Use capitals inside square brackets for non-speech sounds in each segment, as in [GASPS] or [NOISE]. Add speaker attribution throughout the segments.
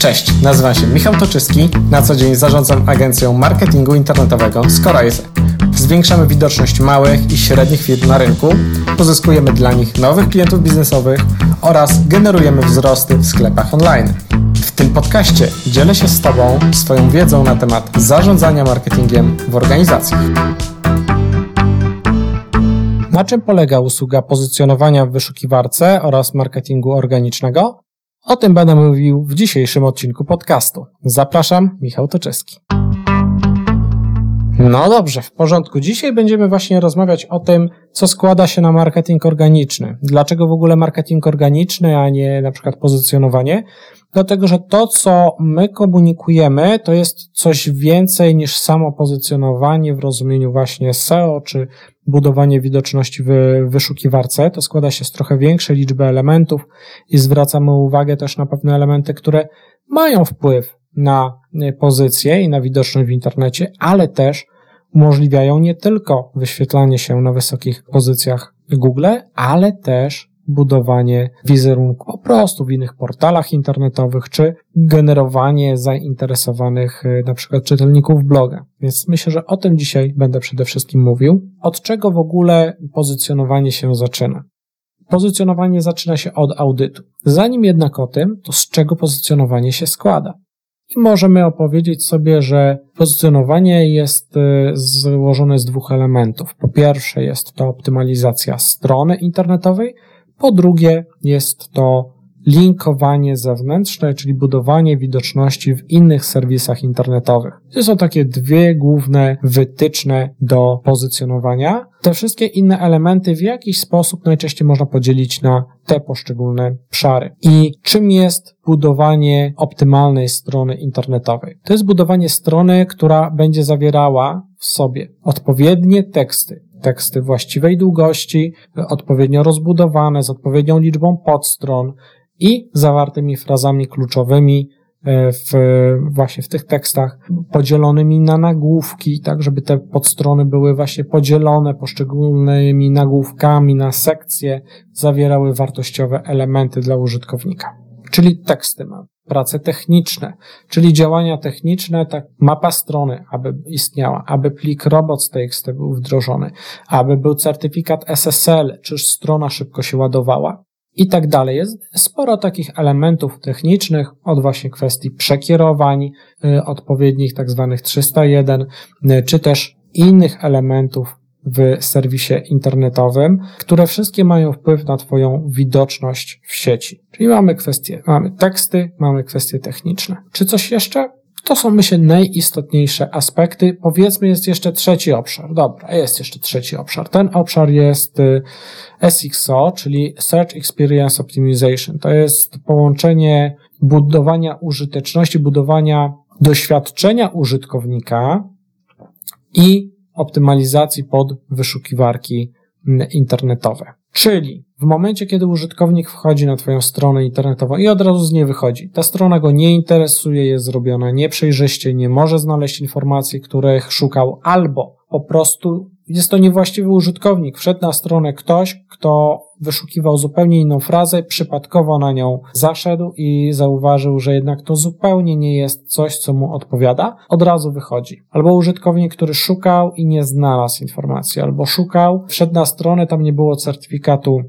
Speaker 1: Cześć, nazywam się Michał Toczyski. Na co dzień zarządzam agencją marketingu internetowego Scorise. Zwiększamy widoczność małych i średnich firm na rynku, pozyskujemy dla nich nowych klientów biznesowych oraz generujemy wzrosty w sklepach online. W tym podcaście dzielę się z Tobą swoją wiedzą na temat zarządzania marketingiem w organizacjach. Na czym polega usługa pozycjonowania w wyszukiwarce oraz marketingu organicznego? O tym będę mówił w dzisiejszym odcinku podcastu. Zapraszam, Michał Toczewski. No dobrze, w porządku. Dzisiaj będziemy właśnie rozmawiać o tym, co składa się na marketing organiczny. Dlaczego w ogóle marketing organiczny, a nie na przykład pozycjonowanie? Dlatego, że to, co my komunikujemy, to jest coś więcej niż samo pozycjonowanie w rozumieniu właśnie SEO, czy budowanie widoczności w wyszukiwarce. To składa się z trochę większej liczby elementów i zwracamy uwagę też na pewne elementy, które mają wpływ na pozycję i na widoczność w internecie, ale też umożliwiają nie tylko wyświetlanie się na wysokich pozycjach Google, ale też budowanie wizerunku po prostu w innych portalach internetowych, czy generowanie zainteresowanych y, na przykład czytelników bloga. Więc myślę, że o tym dzisiaj będę przede wszystkim mówił. Od czego w ogóle pozycjonowanie się zaczyna? Pozycjonowanie zaczyna się od audytu. Zanim jednak o tym, to z czego pozycjonowanie się składa? I możemy opowiedzieć sobie, że pozycjonowanie jest y, złożone z dwóch elementów. Po pierwsze jest to optymalizacja strony internetowej, po drugie jest to linkowanie zewnętrzne, czyli budowanie widoczności w innych serwisach internetowych. To są takie dwie główne wytyczne do pozycjonowania. Te wszystkie inne elementy w jakiś sposób najczęściej można podzielić na te poszczególne obszary. I czym jest budowanie optymalnej strony internetowej? To jest budowanie strony, która będzie zawierała w sobie odpowiednie teksty, teksty właściwej długości, odpowiednio rozbudowane, z odpowiednią liczbą podstron, i zawartymi frazami kluczowymi e, w, właśnie w tych tekstach, podzielonymi na nagłówki, tak żeby te podstrony były właśnie podzielone poszczególnymi nagłówkami na sekcje, zawierały wartościowe elementy dla użytkownika. Czyli teksty mamy prace techniczne, czyli działania techniczne, tak mapa strony, aby istniała, aby plik robots.txt był wdrożony, aby był certyfikat SSL, czyż strona szybko się ładowała, i tak dalej. Jest sporo takich elementów technicznych, od właśnie kwestii przekierowań y, odpowiednich, tak zwanych 301, y, czy też innych elementów w serwisie internetowym, które wszystkie mają wpływ na Twoją widoczność w sieci. Czyli mamy kwestie, mamy teksty, mamy kwestie techniczne. Czy coś jeszcze? To są, myślę, najistotniejsze aspekty. Powiedzmy, jest jeszcze trzeci obszar. Dobra, jest jeszcze trzeci obszar. Ten obszar jest y, SXO, czyli Search Experience Optimization. To jest połączenie budowania użyteczności, budowania doświadczenia użytkownika i optymalizacji pod wyszukiwarki internetowe. Czyli w momencie, kiedy użytkownik wchodzi na Twoją stronę internetową i od razu z niej wychodzi, ta strona go nie interesuje, jest zrobiona nieprzejrzyście, nie może znaleźć informacji, których szukał, albo po prostu jest to niewłaściwy użytkownik. Wszedł na stronę ktoś, kto wyszukiwał zupełnie inną frazę, przypadkowo na nią zaszedł i zauważył, że jednak to zupełnie nie jest coś, co mu odpowiada, od razu wychodzi. Albo użytkownik, który szukał i nie znalazł informacji, albo szukał, wszedł na stronę, tam nie było certyfikatu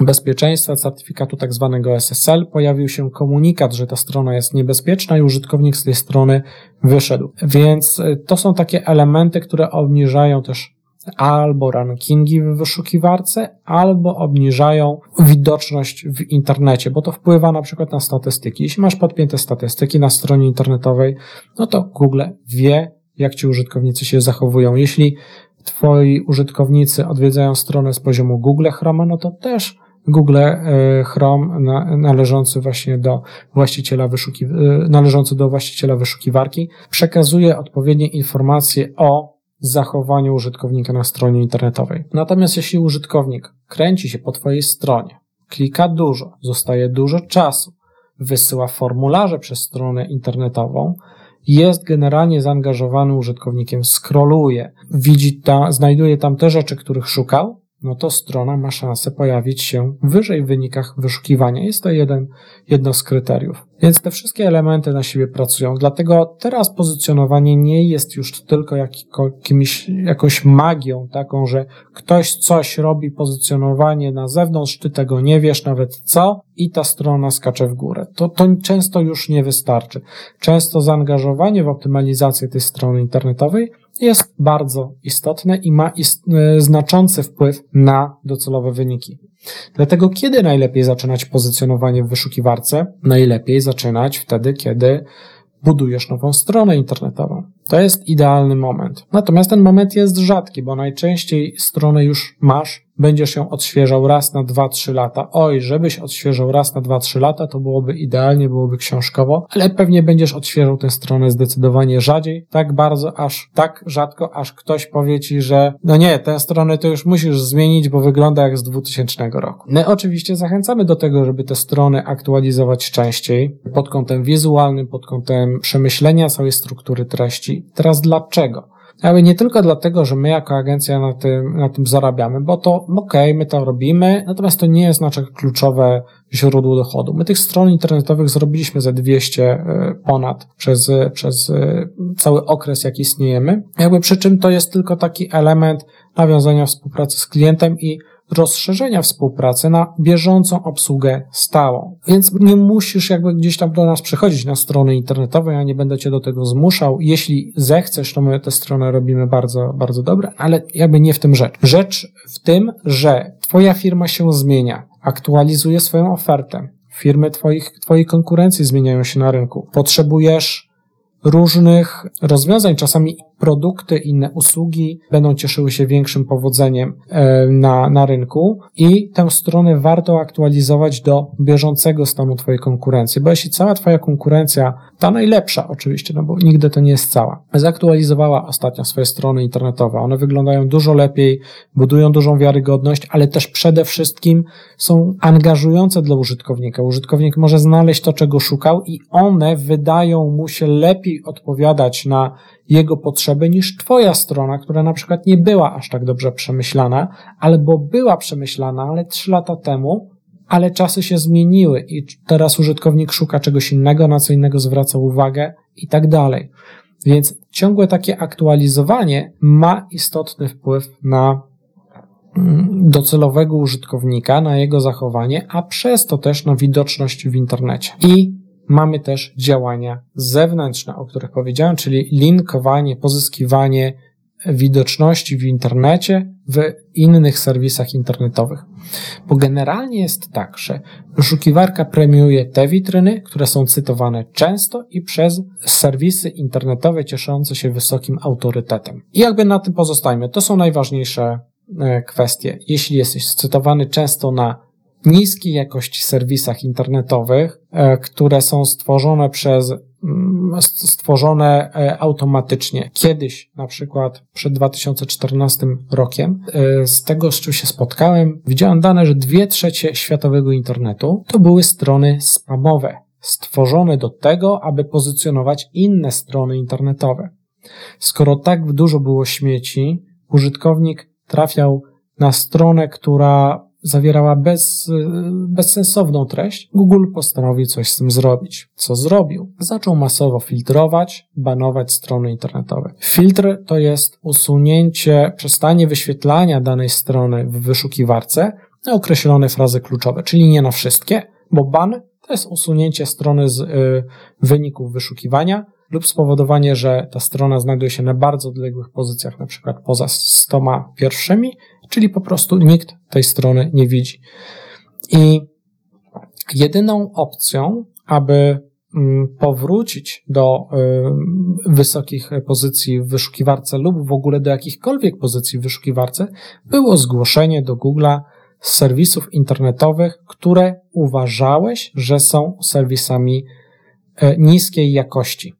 Speaker 1: bezpieczeństwa, certyfikatu tak zwanego SSL, pojawił się komunikat, że ta strona jest niebezpieczna i użytkownik z tej strony wyszedł. Więc y, to są takie elementy, które obniżają też albo rankingi w wyszukiwarce, albo obniżają widoczność w internecie, bo to wpływa na przykład na statystyki. Jeśli masz podpięte statystyki na stronie internetowej, no to Google wie, jak ci użytkownicy się zachowują. Jeśli twoi użytkownicy odwiedzają stronę z poziomu Google Chrome, no to też Google e, Chrome należący właśnie do właściciela wyszuki, e, należący do właściciela wyszukiwarki przekazuje odpowiednie informacje o zachowaniu użytkownika na stronie internetowej. Natomiast jeśli użytkownik kręci się po Twojej stronie, klika dużo, zostaje dużo czasu, wysyła formularze przez stronę internetową, jest generalnie zaangażowany użytkownikiem, scrolluje, widzi tam, znajduje tam te rzeczy, których szukał, no to strona ma szansę pojawić się wyżej w wynikach wyszukiwania. Jest to jeden, jedno z kryteriów. Więc te wszystkie elementy na siebie pracują. Dlatego teraz pozycjonowanie nie jest już tylko jakimś, jakąś magią taką, że ktoś coś robi pozycjonowanie na zewnątrz, ty tego nie wiesz nawet co i ta strona skacze w górę. To, to często już nie wystarczy. Często zaangażowanie w optymalizację tej strony internetowej jest bardzo istotne i ma ist- e, znaczący wpływ na docelowe wyniki. Dlatego kiedy najlepiej zaczynać pozycjonowanie w wyszukiwarce? Najlepiej zaczynać wtedy, kiedy budujesz nową stronę internetową. To jest idealny moment. Natomiast ten moment jest rzadki, bo najczęściej stronę już masz, będziesz ją odświeżał raz na 2-3 lata. Oj, żebyś odświeżał raz na 2-3 lata, to byłoby idealnie, byłoby książkowo, ale pewnie będziesz odświeżał tę stronę zdecydowanie rzadziej, tak bardzo, aż tak rzadko, aż ktoś powie ci, że no nie, tę stronę to już musisz zmienić, bo wygląda jak z 2000 roku. My oczywiście zachęcamy do tego, żeby te strony aktualizować częściej pod kątem wizualnym, pod kątem przemyślenia całej struktury treści. Teraz dlaczego? Ale nie tylko dlatego, że my jako agencja na tym, na tym zarabiamy, bo to okej, okay, my to robimy, natomiast to nie jest nasze kluczowe źródło dochodu. My tych stron internetowych zrobiliśmy ze 200 e, ponad przez, przez e, cały okres, jak istniejemy. Jakby przy czym to jest tylko taki element nawiązania współpracy z klientem i rozszerzenia współpracy na bieżącą obsługę stałą. Więc nie musisz jakby gdzieś tam do nas przychodzić na strony internetowe, ja nie będę cię do tego zmuszał. Jeśli zechcesz, to my te strony robimy bardzo, bardzo dobre, ale jakby nie w tym rzecz. Rzecz w tym, że twoja firma się zmienia, aktualizuje swoją ofertę. Firmy twoich, twojej konkurencji zmieniają się na rynku. Potrzebujesz różnych rozwiązań, czasami produkty, inne usługi będą cieszyły się większym powodzeniem e, na, na rynku. I tę stronę warto aktualizować do bieżącego stanu Twojej konkurencji, bo jeśli cała Twoja konkurencja, ta najlepsza oczywiście, no bo nigdy to nie jest cała, zaktualizowała ostatnio swoje strony internetowe, one wyglądają dużo lepiej, budują dużą wiarygodność, ale też przede wszystkim są angażujące dla użytkownika. Użytkownik może znaleźć to, czego szukał i one wydają mu się lepiej odpowiadać na jego potrzeby niż Twoja strona, która na przykład nie była aż tak dobrze przemyślana, albo była przemyślana, ale trzy lata temu, ale czasy się zmieniły i teraz użytkownik szuka czegoś innego, na co innego zwraca uwagę i tak dalej. Więc ciągłe takie aktualizowanie ma istotny wpływ na mm, docelowego użytkownika, na jego zachowanie, a przez to też na widoczność w internecie. I mamy też działania zewnętrzne, o których powiedziałem, czyli linkowanie, pozyskiwanie widoczności w internecie, w innych serwisach internetowych. Bo generalnie jest tak, że wyszukiwarka premiuje te witryny, które są cytowane często i przez serwisy internetowe cieszące się wysokim autorytetem. I jakby na tym pozostajmy. To są najważniejsze e, kwestie. Jeśli jesteś cytowany często na niskiej jakości serwisach internetowych, e, które są stworzone przez mm, stworzone e, automatycznie. Kiedyś, na przykład przed 2014 rokiem, e, z tego, z czym się spotkałem, widziałem dane, że dwie trzecie światowego internetu to były strony spamowe, stworzone do tego, aby pozycjonować inne strony internetowe. Skoro tak dużo było śmieci, użytkownik trafiał na stronę, która zawierała bez, bezsensowną treść, Google postanowił coś z tym zrobić. Co zrobił? Zaczął masowo filtrować, banować strony internetowe. Filtr to jest usunięcie, przestanie wyświetlania danej strony w wyszukiwarce na określone frazy kluczowe, czyli nie na wszystkie, bo ban to jest usunięcie strony z y, wyników wyszukiwania lub spowodowanie, że ta strona znajduje się na bardzo odległych pozycjach, na przykład poza 100 pierwszymi czyli po prostu nikt tej strony nie widzi. I jedyną opcją, aby mm, powrócić do y, wysokich pozycji w wyszukiwarce lub w ogóle do jakichkolwiek pozycji w wyszukiwarce, było zgłoszenie do Google'a z serwisów internetowych, które uważałeś, że są serwisami y, niskiej jakości.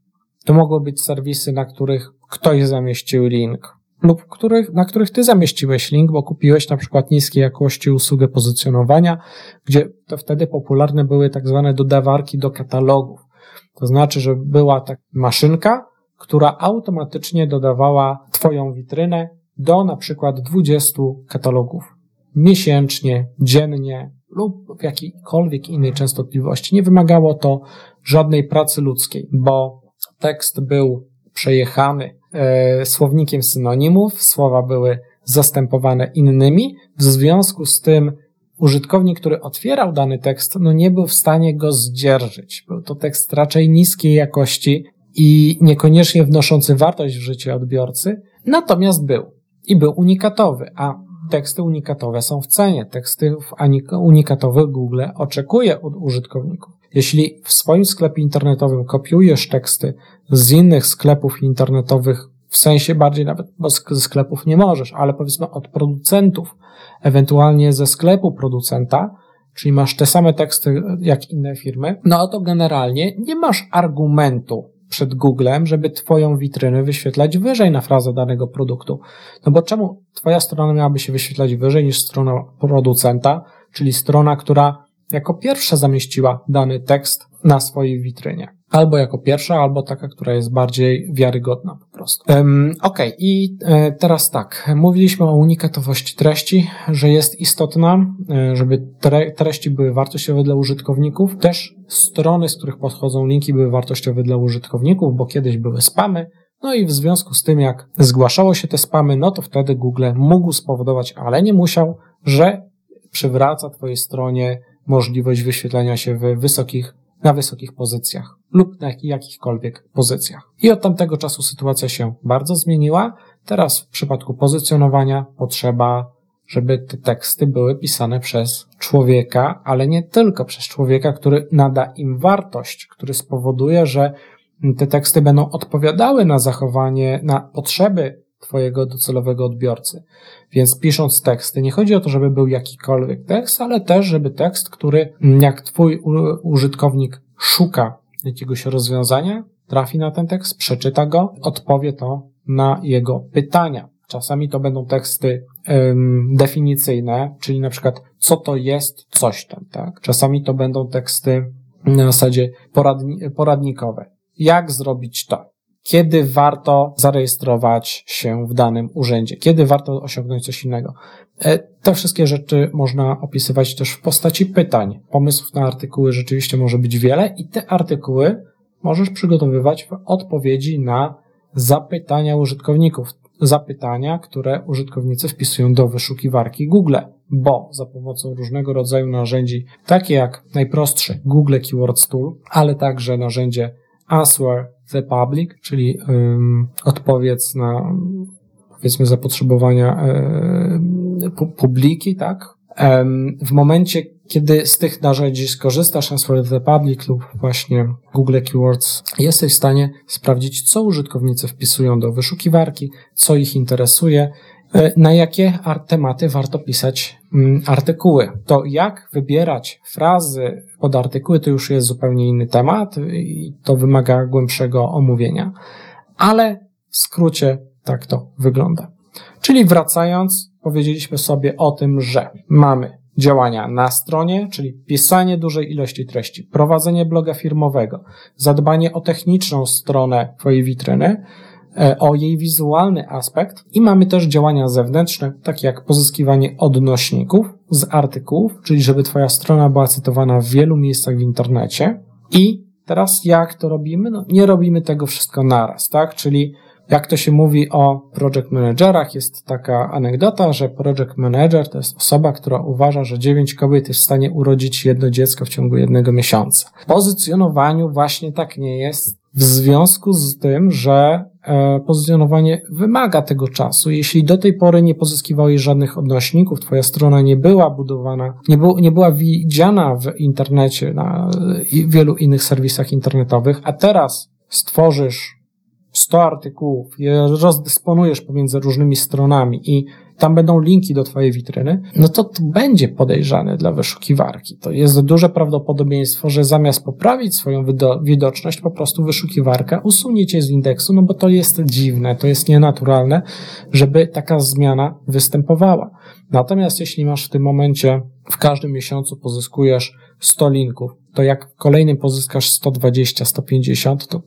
Speaker 1: To mogły być serwisy, na których ktoś zamieścił link, lub których, na których ty zamieściłeś link, bo kupiłeś na przykład niskiej jakości usługę pozycjonowania, gdzie to wtedy popularne były tak zwane dodawarki do katalogów. To znaczy, że była ta maszynka, która automatycznie dodawała twoją witrynę do na przykład 20 katalogów. miesięcznie, dziennie lub w jakiejkolwiek innej częstotliwości. Nie wymagało to żadnej pracy ludzkiej, bo tekst był przejechany słownikiem synonimów, słowa były zastępowane innymi. W związku z tym użytkownik, który otwierał dany tekst, no nie był w stanie go zdzierżyć. Był to tekst raczej niskiej jakości i niekoniecznie wnoszący wartość w życie odbiorcy, natomiast był. I był unikatowy, a teksty unikatowe są w cenie. Teksty unikatowe Google oczekuje od użytkowników. Jeśli w swoim sklepie internetowym kopiujesz teksty z innych sklepów internetowych, w sensie bardziej nawet, bo ze sklepów nie możesz, ale powiedzmy od producentów, ewentualnie ze sklepu producenta, czyli masz te same teksty jak inne firmy, no to generalnie nie masz argumentu przed Googlem, żeby Twoją witrynę wyświetlać wyżej na frazę danego produktu. No bo czemu Twoja strona miałaby się wyświetlać wyżej niż strona producenta, czyli strona, która jako pierwsza zamieściła dany tekst na swojej witrynie. Albo jako pierwsza, albo taka, która jest bardziej wiarygodna po prostu. Um, ok, i e, teraz tak. Mówiliśmy o unikatowości treści, że jest istotna, e, żeby tre treści były wartościowe dla użytkowników. Też strony, z których podchodzą linki, były wartościowe dla użytkowników, bo kiedyś były spamy. No i w związku z tym, jak zgłaszało się te spamy, no to wtedy Google mógł spowodować, ale nie musiał, że przywraca Twojej stronie możliwość wyświetlania się w wysokich, na wysokich pozycjach lub na jakichkolwiek pozycjach. I od tamtego czasu sytuacja się bardzo zmieniła. Teraz w przypadku pozycjonowania potrzeba, żeby te teksty były pisane przez człowieka, ale nie tylko przez człowieka, który nada im wartość, który spowoduje, że te teksty będą odpowiadały na zachowanie, na potrzeby Twojego docelowego odbiorcy. Więc pisząc teksty, nie chodzi o to, żeby był jakikolwiek tekst, ale też, żeby tekst, który jak Twój użytkownik szuka jakiegoś rozwiązania, trafi na ten tekst, przeczyta go, odpowie to na jego pytania. Czasami to będą teksty um, definicyjne, czyli na przykład co to jest coś tam, tak? Czasami to będą teksty na zasadzie poradni poradnikowe. Jak zrobić to? Kiedy warto zarejestrować się w danym urzędzie, kiedy warto osiągnąć coś innego. E, te wszystkie rzeczy można opisywać też w postaci pytań. Pomysłów na artykuły rzeczywiście może być wiele i te artykuły możesz przygotowywać w odpowiedzi na zapytania użytkowników. Zapytania, które użytkownicy wpisują do wyszukiwarki Google, bo za pomocą różnego rodzaju narzędzi, takie jak najprostszy Google Keywords Tool, ale także narzędzie Answer the Public, czyli odpowiedz na powiedzmy zapotrzebowania um, publiki, tak? W momencie, kiedy z tych narzędzi skorzystasz, Answer the Public lub właśnie Google Keywords, jesteś w stanie sprawdzić, co użytkownicy wpisują do wyszukiwarki, co ich interesuje, E, na jakie tematy warto pisać artykuły. To jak wybierać frazy pod artykuły, to już jest zupełnie inny temat i to wymaga głębszego omówienia. Ale w skrócie tak to wygląda. Czyli wracając, powiedzieliśmy sobie o tym, że mamy działania na stronie, czyli pisanie dużej ilości treści, prowadzenie bloga firmowego, zadbanie o techniczną stronę Twojej witryny, o jej wizualny aspekt i mamy też działania zewnętrzne, takie jak pozyskiwanie odnośników z artykułów, czyli żeby Twoja strona była cytowana w wielu miejscach w internecie. I teraz jak to robimy? No, nie robimy tego wszystko naraz, tak? Czyli jak to się mówi o project managerach, jest taka anegdota, że project manager to jest osoba, która uważa, że dziewięć kobiet jest w stanie urodzić jedno dziecko w ciągu jednego miesiąca. W pozycjonowaniu właśnie tak nie jest, w związku z tym, że e, pozycjonowanie wymaga tego czasu. Jeśli do tej pory nie pozyskiwałeś żadnych odnośników, twoja strona nie była budowana, nie, nie była widziana w internecie, na wielu innych serwisach internetowych, a teraz stworzysz 100 artykułów, je rozdysponujesz pomiędzy różnymi stronami i tam będą linki do Twojej witryny, no to to będzie podejrzane dla wyszukiwarki. To jest duże prawdopodobieństwo, że zamiast poprawić swoją widoczność, po prostu wyszukiwarka usunie Cię z indeksu, no bo to jest dziwne, to jest nienaturalne, żeby taka zmiana występowała. Natomiast jeśli masz w tym momencie, w każdym miesiącu pozyskujesz 100 linków, to jak w kolejnym pozyskasz 120, 150, to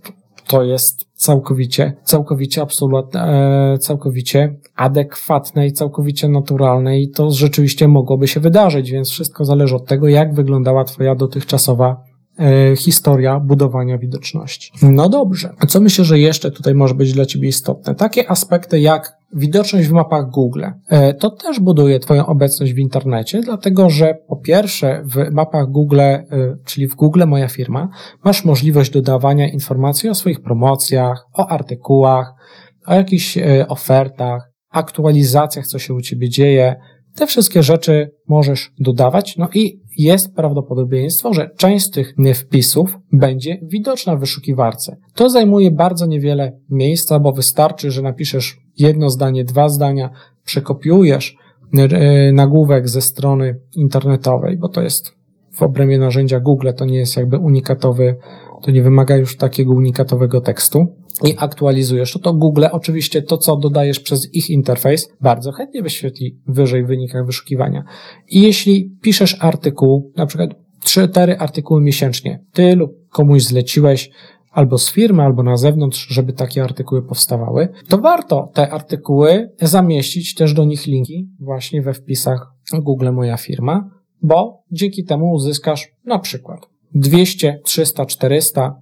Speaker 1: to jest całkowicie, całkowicie absolutnie, e, całkowicie adekwatne i całkowicie naturalne i to rzeczywiście mogłoby się wydarzyć, więc wszystko zależy od tego, jak wyglądała Twoja dotychczasowa e, historia budowania widoczności. No dobrze. Co myślę, że jeszcze tutaj może być dla Ciebie istotne? Takie aspekty jak widoczność w mapach Google. E, to też buduje Twoją obecność w internecie, dlatego że po pierwsze w mapach Google, e, czyli w Google Moja Firma, masz możliwość dodawania informacji o swoich promocjach, o artykułach, o jakichś e, ofertach, aktualizacjach, co się u Ciebie dzieje. Te wszystkie rzeczy możesz dodawać, no i jest prawdopodobieństwo, że część z tych wpisów będzie widoczna w wyszukiwarce. To zajmuje bardzo niewiele miejsca, bo wystarczy, że napiszesz jedno zdanie, dwa zdania, przekopiujesz e, nagłówek ze strony internetowej, bo to jest w obrębie narzędzia Google, to nie jest jakby unikatowy, to nie wymaga już takiego unikatowego tekstu i aktualizujesz, to to Google oczywiście to, co dodajesz przez ich interfejs, bardzo chętnie wyświetli wyżej w wynikach wyszukiwania. I jeśli piszesz artykuł, na przykład 3-4 artykuły miesięcznie, ty lub komuś zleciłeś, albo z firmy, albo na zewnątrz, żeby takie artykuły powstawały, to warto te artykuły zamieścić też do nich linki właśnie we wpisach Google Moja Firma, bo dzięki temu uzyskasz na przykład 200, 300, 400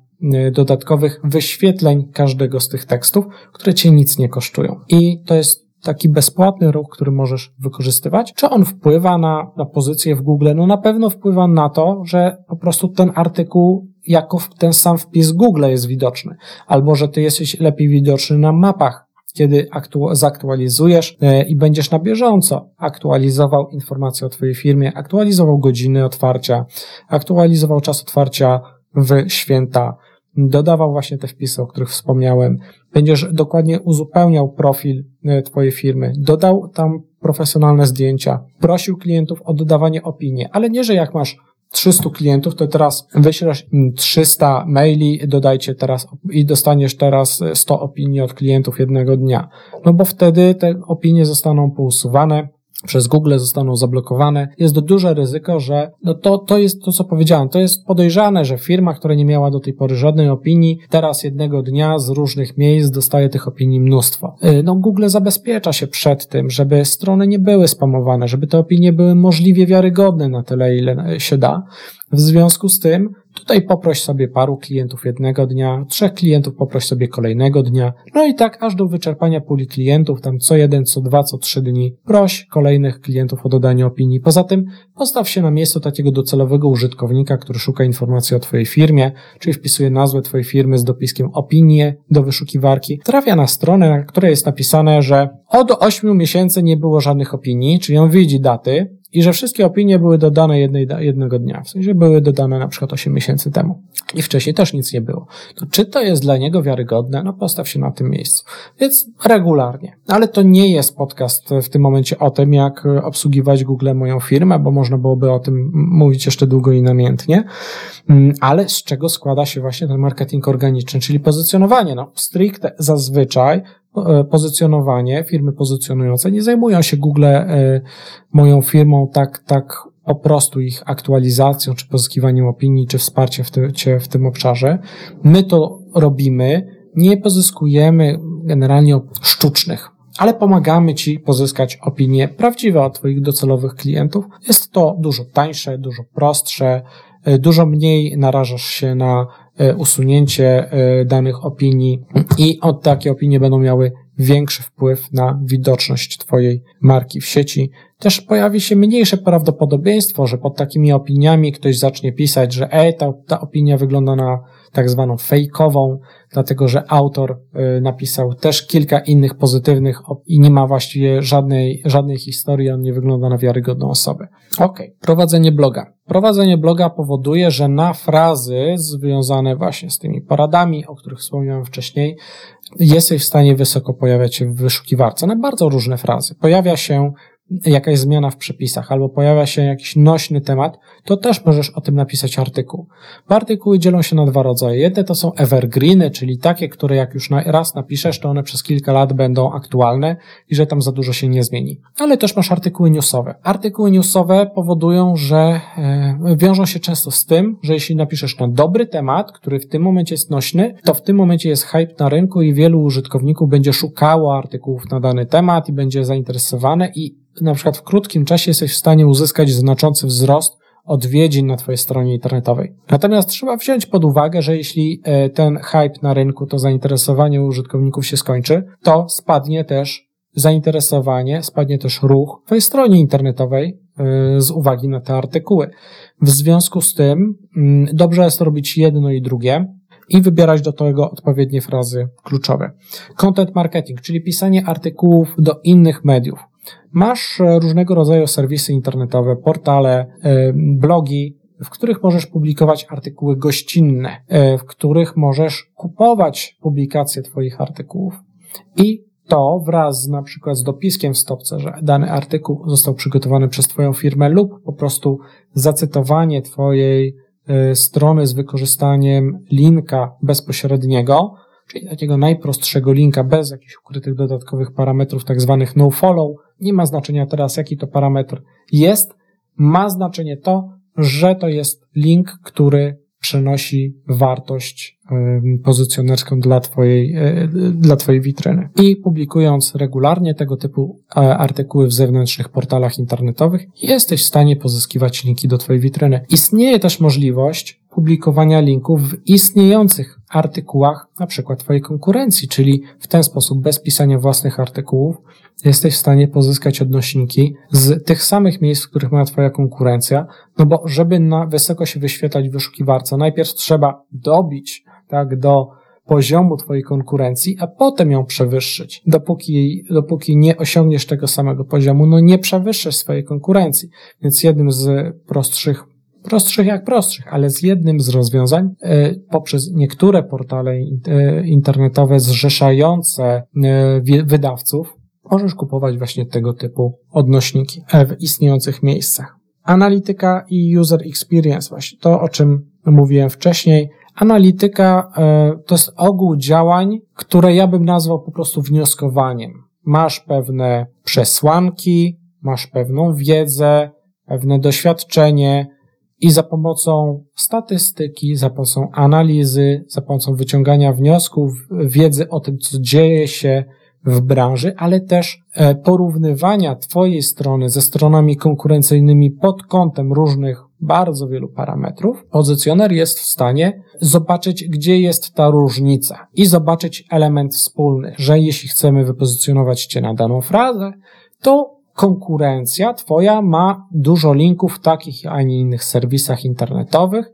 Speaker 1: dodatkowych wyświetleń każdego z tych tekstów, które cię nic nie kosztują. I to jest taki bezpłatny ruch, który możesz wykorzystywać. Czy on wpływa na, na pozycję w Google? No na pewno wpływa na to, że po prostu ten artykuł jako ten sam wpis Google jest widoczny, albo że ty jesteś lepiej widoczny na mapach, kiedy aktu- zaktualizujesz e, i będziesz na bieżąco aktualizował informacje o Twojej firmie, aktualizował godziny otwarcia, aktualizował czas otwarcia w święta, dodawał właśnie te wpisy, o których wspomniałem. Będziesz dokładnie uzupełniał profil e, Twojej firmy, dodał tam profesjonalne zdjęcia, prosił klientów o dodawanie opinii, ale nie, że jak masz 300 klientów, to teraz wyślesz 300 maili, dodajcie teraz i dostaniesz teraz 100 opinii od klientów jednego dnia. No bo wtedy te opinie zostaną pousuwane, przez Google zostaną zablokowane, jest to duże ryzyko, że no to, to jest to, co powiedziałem, to jest podejrzane, że firma, która nie miała do tej pory żadnej opinii, teraz jednego dnia z różnych miejsc dostaje tych opinii mnóstwo. Y, no Google zabezpiecza się przed tym, żeby strony nie były spamowane, żeby te opinie były możliwie wiarygodne na tyle, ile się da. W związku z tym Tutaj poproś sobie paru klientów jednego dnia, trzech klientów poproś sobie kolejnego dnia, no i tak aż do wyczerpania puli klientów, tam co jeden, co dwa, co trzy dni, proś kolejnych klientów o dodanie opinii. Poza tym postaw się na miejsce takiego docelowego użytkownika, który szuka informacji o Twojej firmie, czyli wpisuje nazwę Twojej firmy z dopiskiem opinie do wyszukiwarki, trafia na stronę, na której jest napisane, że od 8 miesięcy nie było żadnych opinii, czyli on widzi daty, i że wszystkie opinie były dodane jednej, jednego dnia. W sensie były dodane na przykład 8 miesięcy temu. I wcześniej też nic nie było. To czy to jest dla niego wiarygodne? No postaw się na tym miejscu. Więc regularnie. Ale to nie jest podcast w tym momencie o tym, jak obsługiwać Google moją firmę, bo można byłoby o tym mówić jeszcze długo i namiętnie. Mm, ale z czego składa się właśnie ten marketing organiczny, czyli pozycjonowanie? No, stricte zazwyczaj pozycjonowanie, firmy pozycjonujące nie zajmują się Google e, moją firmą tak, tak po prostu ich aktualizacją, czy pozyskiwaniem opinii, czy wsparciem w, tym, w tym obszarze. My to robimy, nie pozyskujemy generalnie sztucznych, ale pomagamy Ci pozyskać opinie prawdziwe od Twoich docelowych klientów. Jest to dużo tańsze, dużo prostsze, e, dużo mniej narażasz się na E, usunięcie e, danych opinii i od takie opinie będą miały większy wpływ na widoczność Twojej marki w sieci. Też pojawi się mniejsze prawdopodobieństwo, że pod takimi opiniami ktoś zacznie pisać, że ej, ta, ta opinia wygląda na tak zwaną fejkową, dlatego że autor y, napisał też kilka innych pozytywnych i nie ma właściwie żadnej, żadnej historii, on nie wygląda na wiarygodną osobę. Ok, prowadzenie bloga. Prowadzenie bloga powoduje, że na frazy związane właśnie z tymi poradami, o których wspomniałem wcześniej, jesteś w stanie wysoko pojawiać się w wyszukiwarce na bardzo różne frazy. Pojawia się jakaś zmiana w przepisach, albo pojawia się jakiś nośny temat, to też możesz o tym napisać artykuł. Bo artykuły dzielą się na dwa rodzaje. Jedne to są evergreeny, czyli takie, które jak już raz napiszesz, to one przez kilka lat będą aktualne i że tam za dużo się nie zmieni. Ale też masz artykuły newsowe. Artykuły newsowe powodują, że e, wiążą się często z tym, że jeśli napiszesz na dobry temat, który w tym momencie jest nośny, to w tym momencie jest hype na rynku i wielu użytkowników będzie szukało artykułów na dany temat i będzie zainteresowane i na przykład w krótkim czasie jesteś w stanie uzyskać znaczący wzrost odwiedzin na Twojej stronie internetowej. Natomiast trzeba wziąć pod uwagę, że jeśli e, ten hype na rynku, to zainteresowanie użytkowników się skończy, to spadnie też zainteresowanie, spadnie też ruch Twojej stronie internetowej e, z uwagi na te artykuły. W związku z tym mm, dobrze jest robić jedno i drugie i wybierać do tego odpowiednie frazy kluczowe. Content marketing, czyli pisanie artykułów do innych mediów. Masz e, różnego rodzaju serwisy internetowe, portale, e, blogi, w których możesz publikować artykuły gościnne, e, w których możesz kupować publikacje Twoich artykułów. I to wraz na przykład z dopiskiem w stopce, że dany artykuł został przygotowany przez Twoją firmę lub po prostu zacytowanie Twojej strony z wykorzystaniem linka bezpośredniego, czyli takiego najprostszego linka bez jakichś ukrytych dodatkowych parametrów, tak zwanych no-follow, nie ma znaczenia teraz, jaki to parametr jest. Ma znaczenie to, że to jest link, który przenosi wartość pozycjonerską dla twojej, e, dla twojej witryny. I publikując regularnie tego typu e, artykuły w zewnętrznych portalach internetowych, jesteś w stanie pozyskiwać linki do twojej witryny. Istnieje też możliwość publikowania linków w istniejących artykułach, na przykład twojej konkurencji, czyli w ten sposób bez pisania własnych artykułów jesteś w stanie pozyskać odnośniki z tych samych miejsc, w których ma twoja konkurencja, no bo żeby na wysoko się wyświetlać w wyszukiwarce, najpierw trzeba dobić tak, do poziomu twojej konkurencji, a potem ją przewyższyć. Dopóki, dopóki nie osiągniesz tego samego poziomu, no nie przewyższysz swojej konkurencji. Więc jednym z prostszych prostszych jak prostszych, ale z jednym z rozwiązań e, poprzez niektóre portale e, internetowe zrzeszające e, wydawców możesz kupować właśnie tego typu odnośniki w istniejących miejscach. Analityka i user experience, właśnie to, o czym mówiłem wcześniej. Analityka to jest ogół działań, które ja bym nazwał po prostu wnioskowaniem. Masz pewne przesłanki, masz pewną wiedzę, pewne doświadczenie, i za pomocą statystyki, za pomocą analizy, za pomocą wyciągania wniosków, wiedzy o tym, co dzieje się w branży, ale też e, porównywania Twojej strony ze stronami konkurencyjnymi pod kątem różnych bardzo wielu parametrów, pozycjoner jest w stanie zobaczyć, gdzie jest ta różnica i zobaczyć element wspólny, że jeśli chcemy wypozycjonować Cię na daną frazę, to konkurencja Twoja ma dużo linków w takich, a nie innych serwisach internetowych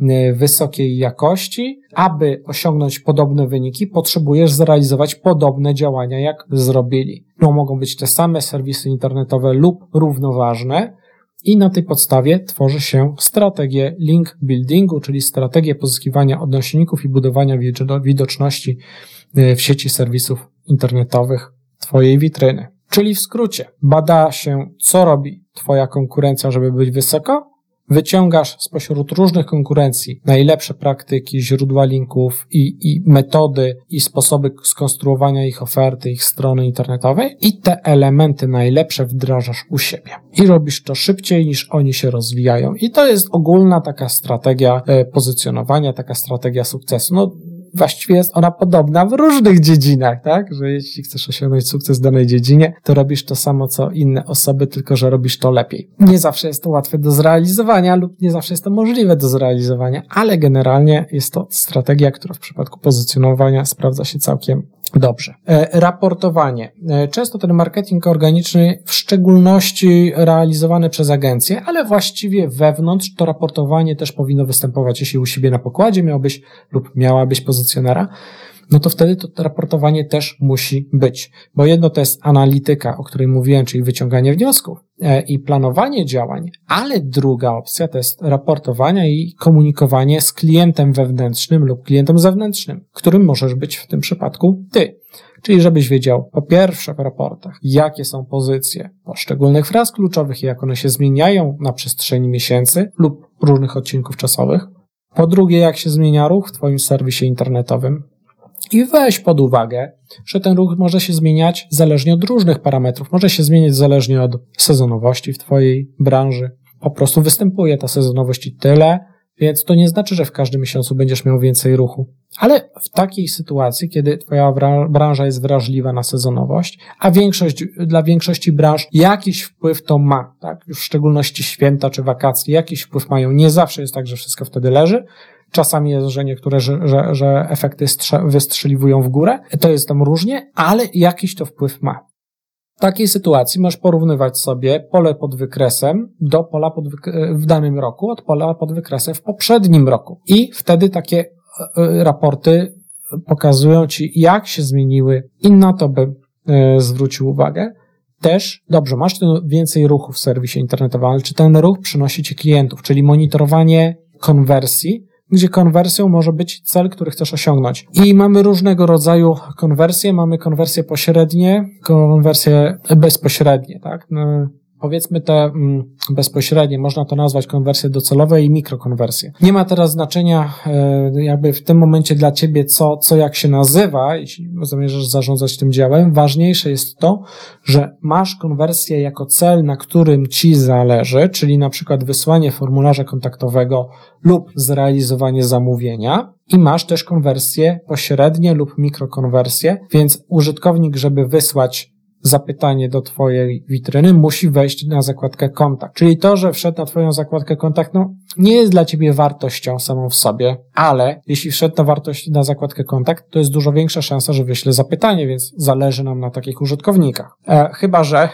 Speaker 1: y, wysokiej jakości. Aby osiągnąć podobne wyniki, potrzebujesz zrealizować podobne działania, jak zrobili. No, mogą być te same serwisy internetowe lub równoważne, i na tej podstawie tworzy się strategię link buildingu, czyli strategię pozyskiwania odnośników i budowania widoczności y, w sieci serwisów internetowych Twojej witryny. Czyli w skrócie, bada się, co robi Twoja konkurencja, żeby być wysoko, wyciągasz spośród różnych konkurencji najlepsze praktyki, źródła linków i, i metody i sposoby skonstruowania ich oferty, ich strony internetowej i te elementy najlepsze wdrażasz u siebie. I robisz to szybciej niż oni się rozwijają. I to jest ogólna taka strategia e, pozycjonowania, taka strategia sukcesu. No, właściwie jest ona podobna w różnych dziedzinach, tak? Że jeśli chcesz osiągnąć sukces w danej dziedzinie, to robisz to samo co inne osoby, tylko że robisz to lepiej. Nie zawsze jest to łatwe do zrealizowania lub nie zawsze jest to możliwe do zrealizowania, ale generalnie jest to strategia, która w przypadku pozycjonowania sprawdza się całkiem Dobrze. E, raportowanie. E, często ten marketing organiczny, w szczególności realizowany przez agencje, ale właściwie wewnątrz to raportowanie też powinno występować. Jeśli u siebie na pokładzie miałbyś lub miałabyś pozycjonera, no to wtedy to raportowanie też musi być. Bo jedno to jest analityka, o której mówiłem, czyli wyciąganie wniosków e, i planowanie działań, ale druga opcja to jest raportowanie i komunikowanie z klientem wewnętrznym lub klientem zewnętrznym, którym możesz być w tym przypadku ty. Czyli żebyś wiedział po pierwsze w raportach, jakie są pozycje poszczególnych fraz kluczowych i jak one się zmieniają na przestrzeni miesięcy lub różnych odcinków czasowych. Po drugie, jak się zmienia ruch w Twoim serwisie internetowym. I weź pod uwagę, że ten ruch może się zmieniać zależnie od różnych parametrów. Może się zmieniać zależnie od sezonowości w Twojej branży. Po prostu występuje ta sezonowość i tyle, więc to nie znaczy, że w każdym miesiącu będziesz miał więcej ruchu. Ale w takiej sytuacji, kiedy Twoja branża jest wrażliwa na sezonowość, a większość, dla większości branż jakiś wpływ to ma, tak? Już w szczególności święta czy wakacje, jakiś wpływ mają. Nie zawsze jest tak, że wszystko wtedy leży. Czasami jest, że niektóre, że, że, że efekty wystrzeliwują w górę. To jest tam różnie, ale jakiś to wpływ ma. W takiej sytuacji możesz porównywać sobie pole pod wykresem do pola pod w danym roku od pola pod wykresem w poprzednim roku. I wtedy takie e, e, raporty pokazują ci, jak się zmieniły i na to bym e, zwrócił uwagę. Też, dobrze, masz więcej ruchu w serwisie internetowym, ale czy ten ruch przynosi ci klientów, czyli monitorowanie konwersji, gdzie konwersją może być cel, który chcesz osiągnąć. I mamy różnego rodzaju konwersje. Mamy konwersje pośrednie, konwersje bezpośrednie, tak? Powiedzmy te mm, bezpośrednie, można to nazwać konwersje docelowe i mikrokonwersje. Nie ma teraz znaczenia e, jakby w tym momencie dla ciebie co, co jak się nazywa, jeśli zamierzasz zarządzać tym działem. Ważniejsze jest to, że masz konwersję jako cel, na którym ci zależy, czyli na przykład wysłanie formularza kontaktowego lub zrealizowanie zamówienia i masz też konwersje pośrednie lub mikrokonwersje, więc użytkownik, żeby wysłać zapytanie do Twojej witryny, musi wejść na zakładkę kontakt. Czyli to, że wszedł na Twoją zakładkę kontakt, no, nie jest dla Ciebie wartością samą w sobie, ale jeśli wszedł na wartość na zakładkę kontakt, to jest dużo większa szansa, że wyśle zapytanie, więc zależy nam na takich użytkownikach. E, chyba, że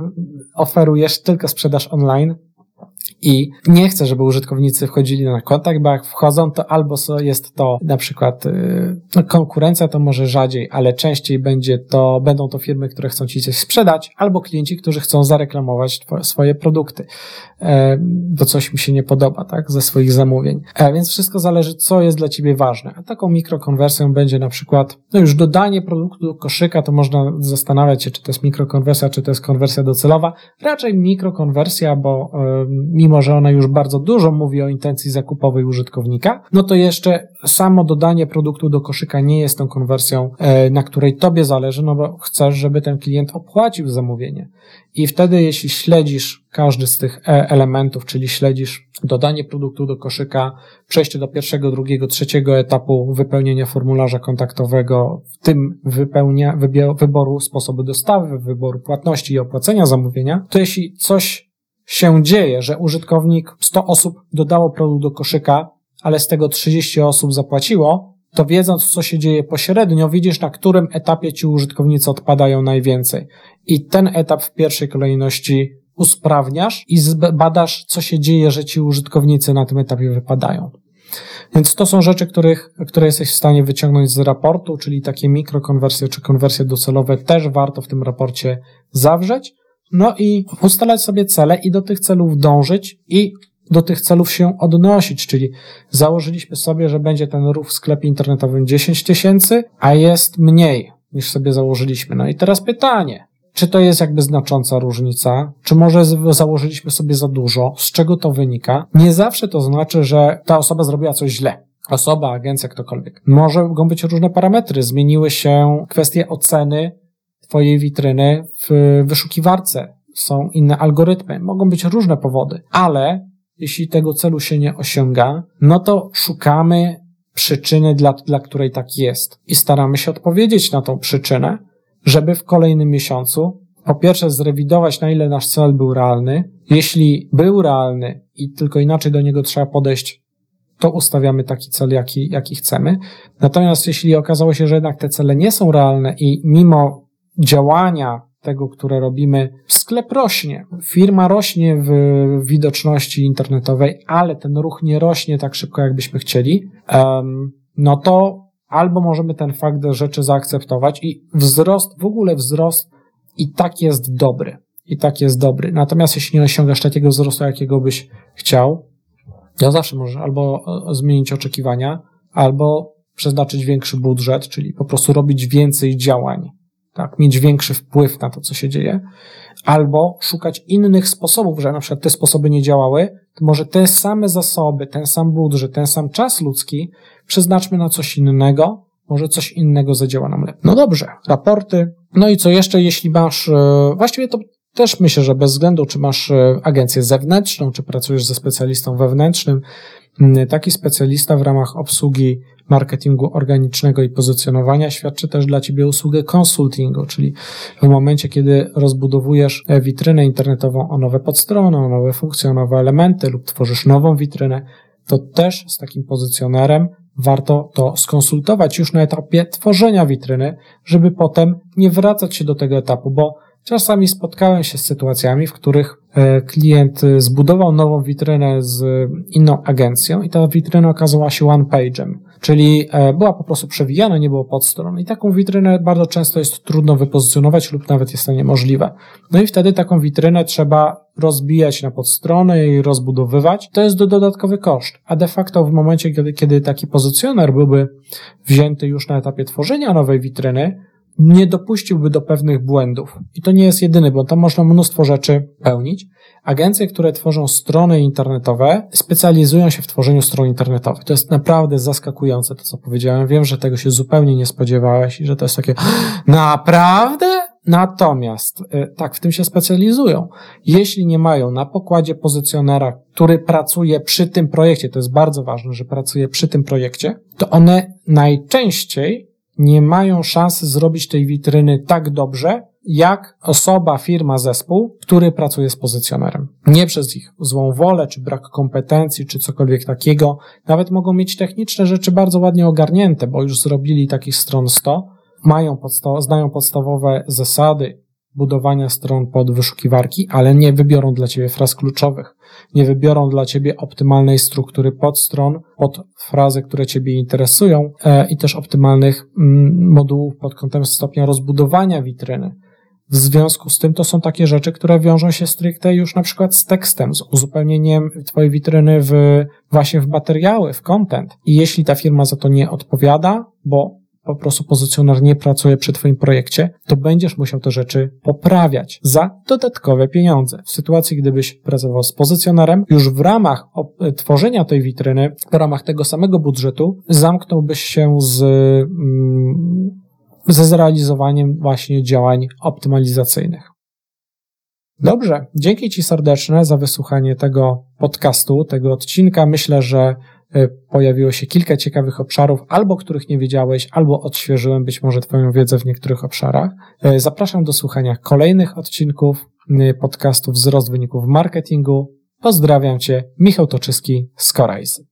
Speaker 1: [LAUGHS] oferujesz tylko sprzedaż online, i nie chcę, żeby użytkownicy wchodzili na kontakt, bo jak wchodzą, to albo jest to na przykład y, no, konkurencja, to może rzadziej, ale częściej będzie to, będą to firmy, które chcą ci coś sprzedać, albo klienci, którzy chcą zareklamować swoje produkty, e, bo coś mi się nie podoba, tak, ze swoich zamówień. E, więc wszystko zależy, co jest dla ciebie ważne. A taką mikrokonwersją będzie na przykład, no już dodanie produktu do koszyka, to można zastanawiać się, czy to jest mikrokonwersja, czy to jest konwersja docelowa. Raczej mikrokonwersja, bo mimo mimo że ona już bardzo dużo mówi o intencji zakupowej użytkownika, no to jeszcze samo dodanie produktu do koszyka nie jest tą konwersją, e, na której tobie zależy, no bo chcesz, żeby ten klient opłacił zamówienie. I wtedy, jeśli śledzisz każdy z tych e, elementów, czyli śledzisz dodanie produktu do koszyka, przejście do pierwszego, drugiego, trzeciego etapu wypełnienia formularza kontaktowego, w tym wypełnia, wyboru sposobu dostawy, wyboru płatności i opłacenia zamówienia, to jeśli coś się dzieje, że użytkownik 100 osób dodało produkt do koszyka, ale z tego 30 osób zapłaciło, to wiedząc, co się dzieje pośrednio, widzisz, na którym etapie ci użytkownicy odpadają najwięcej. I ten etap w pierwszej kolejności usprawniasz i badasz, co się dzieje, że ci użytkownicy na tym etapie wypadają. Więc to są rzeczy, których, które jesteś w stanie wyciągnąć z raportu, czyli takie mikrokonwersje czy konwersje docelowe też warto w tym raporcie zawrzeć. No i ustalać sobie cele i do tych celów dążyć i do tych celów się odnosić, czyli założyliśmy sobie, że będzie ten ruch w sklepie internetowym 10 tysięcy, a jest mniej niż sobie założyliśmy. No i teraz pytanie, czy to jest jakby znacząca różnica, czy może założyliśmy sobie za dużo, z czego to wynika? Nie zawsze to znaczy, że ta osoba zrobiła coś źle. Osoba, agencja, ktokolwiek. Mogą być różne parametry. Zmieniły się kwestie oceny Twojej witryny w wyszukiwarce. Są inne algorytmy. Mogą być różne powody, ale jeśli tego celu się nie osiąga, no to szukamy przyczyny, dla, dla której tak jest i staramy się odpowiedzieć na tą przyczynę, żeby w kolejnym miesiącu po pierwsze zrewidować, na ile nasz cel był realny. Jeśli był realny i tylko inaczej do niego trzeba podejść, to ustawiamy taki cel, jaki, jaki chcemy. Natomiast jeśli okazało się, że jednak te cele nie są realne i mimo działania tego, które robimy, sklep rośnie, firma rośnie w widoczności internetowej, ale ten ruch nie rośnie tak szybko, jakbyśmy chcieli, no to albo możemy ten fakt rzeczy zaakceptować i wzrost, w ogóle wzrost i tak jest dobry. I tak jest dobry. Natomiast jeśli nie osiągasz takiego wzrostu, jakiego byś chciał, to zawsze możesz albo e, zmienić oczekiwania, albo przeznaczyć większy budżet, czyli po prostu robić więcej działań, tak, mieć większy wpływ na to, co się dzieje, albo szukać innych sposobów, że na przykład te sposoby nie działały, to może te same zasoby, ten sam budżet, ten sam czas ludzki przeznaczmy na coś innego, może coś innego zadziała nam lepiej. No dobrze, raporty. No i co jeszcze, jeśli masz, e, właściwie to też myślę, że bez względu, czy masz e, agencję zewnętrzną, czy pracujesz ze specjalistą wewnętrznym, taki specjalista w ramach obsługi marketingu organicznego i pozycjonowania świadczy też dla Ciebie usługę konsultingu, czyli w momencie, kiedy rozbudowujesz e, witrynę internetową o nowe podstrony, o nowe funkcje, o nowe elementy lub tworzysz nową witrynę, to też z takim pozycjonerem warto to skonsultować już na etapie tworzenia witryny, żeby potem nie wracać się do tego etapu, bo czasami spotkałem się z sytuacjami, w których e, klient zbudował nową witrynę z inną agencją i ta witryna okazała się one-page'em, czyli e, była po prostu przewijana, nie było podstron i taką witrynę bardzo często jest trudno wypozycjonować lub nawet jest to niemożliwe. No i wtedy taką witrynę trzeba rozbijać na podstrony i rozbudowywać, to jest dodatkowy koszt. A de facto w momencie, kiedy, kiedy taki pozycjoner byłby wzięty już na etapie tworzenia nowej witryny, nie dopuściłby do pewnych błędów. I to nie jest jedyny błąd, tam można mnóstwo rzeczy pełnić. Agencje, które tworzą strony internetowe, specjalizują się w tworzeniu stron internetowych. To jest naprawdę zaskakujące to, co powiedziałem. Wiem, że tego się zupełnie nie spodziewałeś i że to jest takie [GASPS] naprawdę? Natomiast y, tak, w tym się specjalizują. Jeśli nie mają na pokładzie pozycjonera, który pracuje przy tym projekcie, to jest bardzo ważne, że pracuje przy tym projekcie, to one najczęściej nie mają szansy zrobić tej witryny tak dobrze, jak osoba, firma, zespół, który pracuje z pozycjonerem. Nie przez ich złą wolę, czy brak kompetencji, czy cokolwiek takiego. Nawet mogą mieć techniczne rzeczy bardzo ładnie ogarnięte, bo już zrobili takich stron 100, mają podsta- znają podstawowe zasady budowania stron pod wyszukiwarki, ale nie wybiorą dla ciebie fraz kluczowych. Nie wybiorą dla ciebie optymalnej struktury podstron pod frazy, które ciebie interesują e, i też optymalnych mm, modułów pod kątem stopnia rozbudowania witryny. W związku z tym to są takie rzeczy, które wiążą się stricte już na przykład z tekstem, z uzupełnieniem twojej witryny w, właśnie w materiały, w content. I jeśli ta firma za to nie odpowiada, bo po prostu pozycjoner nie pracuje przy Twoim projekcie, to będziesz musiał te rzeczy poprawiać za dodatkowe pieniądze. W sytuacji, gdybyś pracował z pozycjonerem, już w ramach tworzenia tej witryny, w ramach tego samego budżetu, zamknąłbyś się z, mm, ze zrealizowaniem właśnie działań optymalizacyjnych. Dobrze, dzięki Ci serdeczne za wysłuchanie tego podcastu, tego odcinka. Myślę, że E, pojawiło się kilka ciekawych obszarów, albo których nie wiedziałeś, albo odświeżyłem być może Twoją wiedzę w niektórych obszarach. E, zapraszam do słuchania kolejnych odcinków e, podcastów Wzrost wyników marketingu. Pozdrawiam Cię, Michał Toczyski z Corais.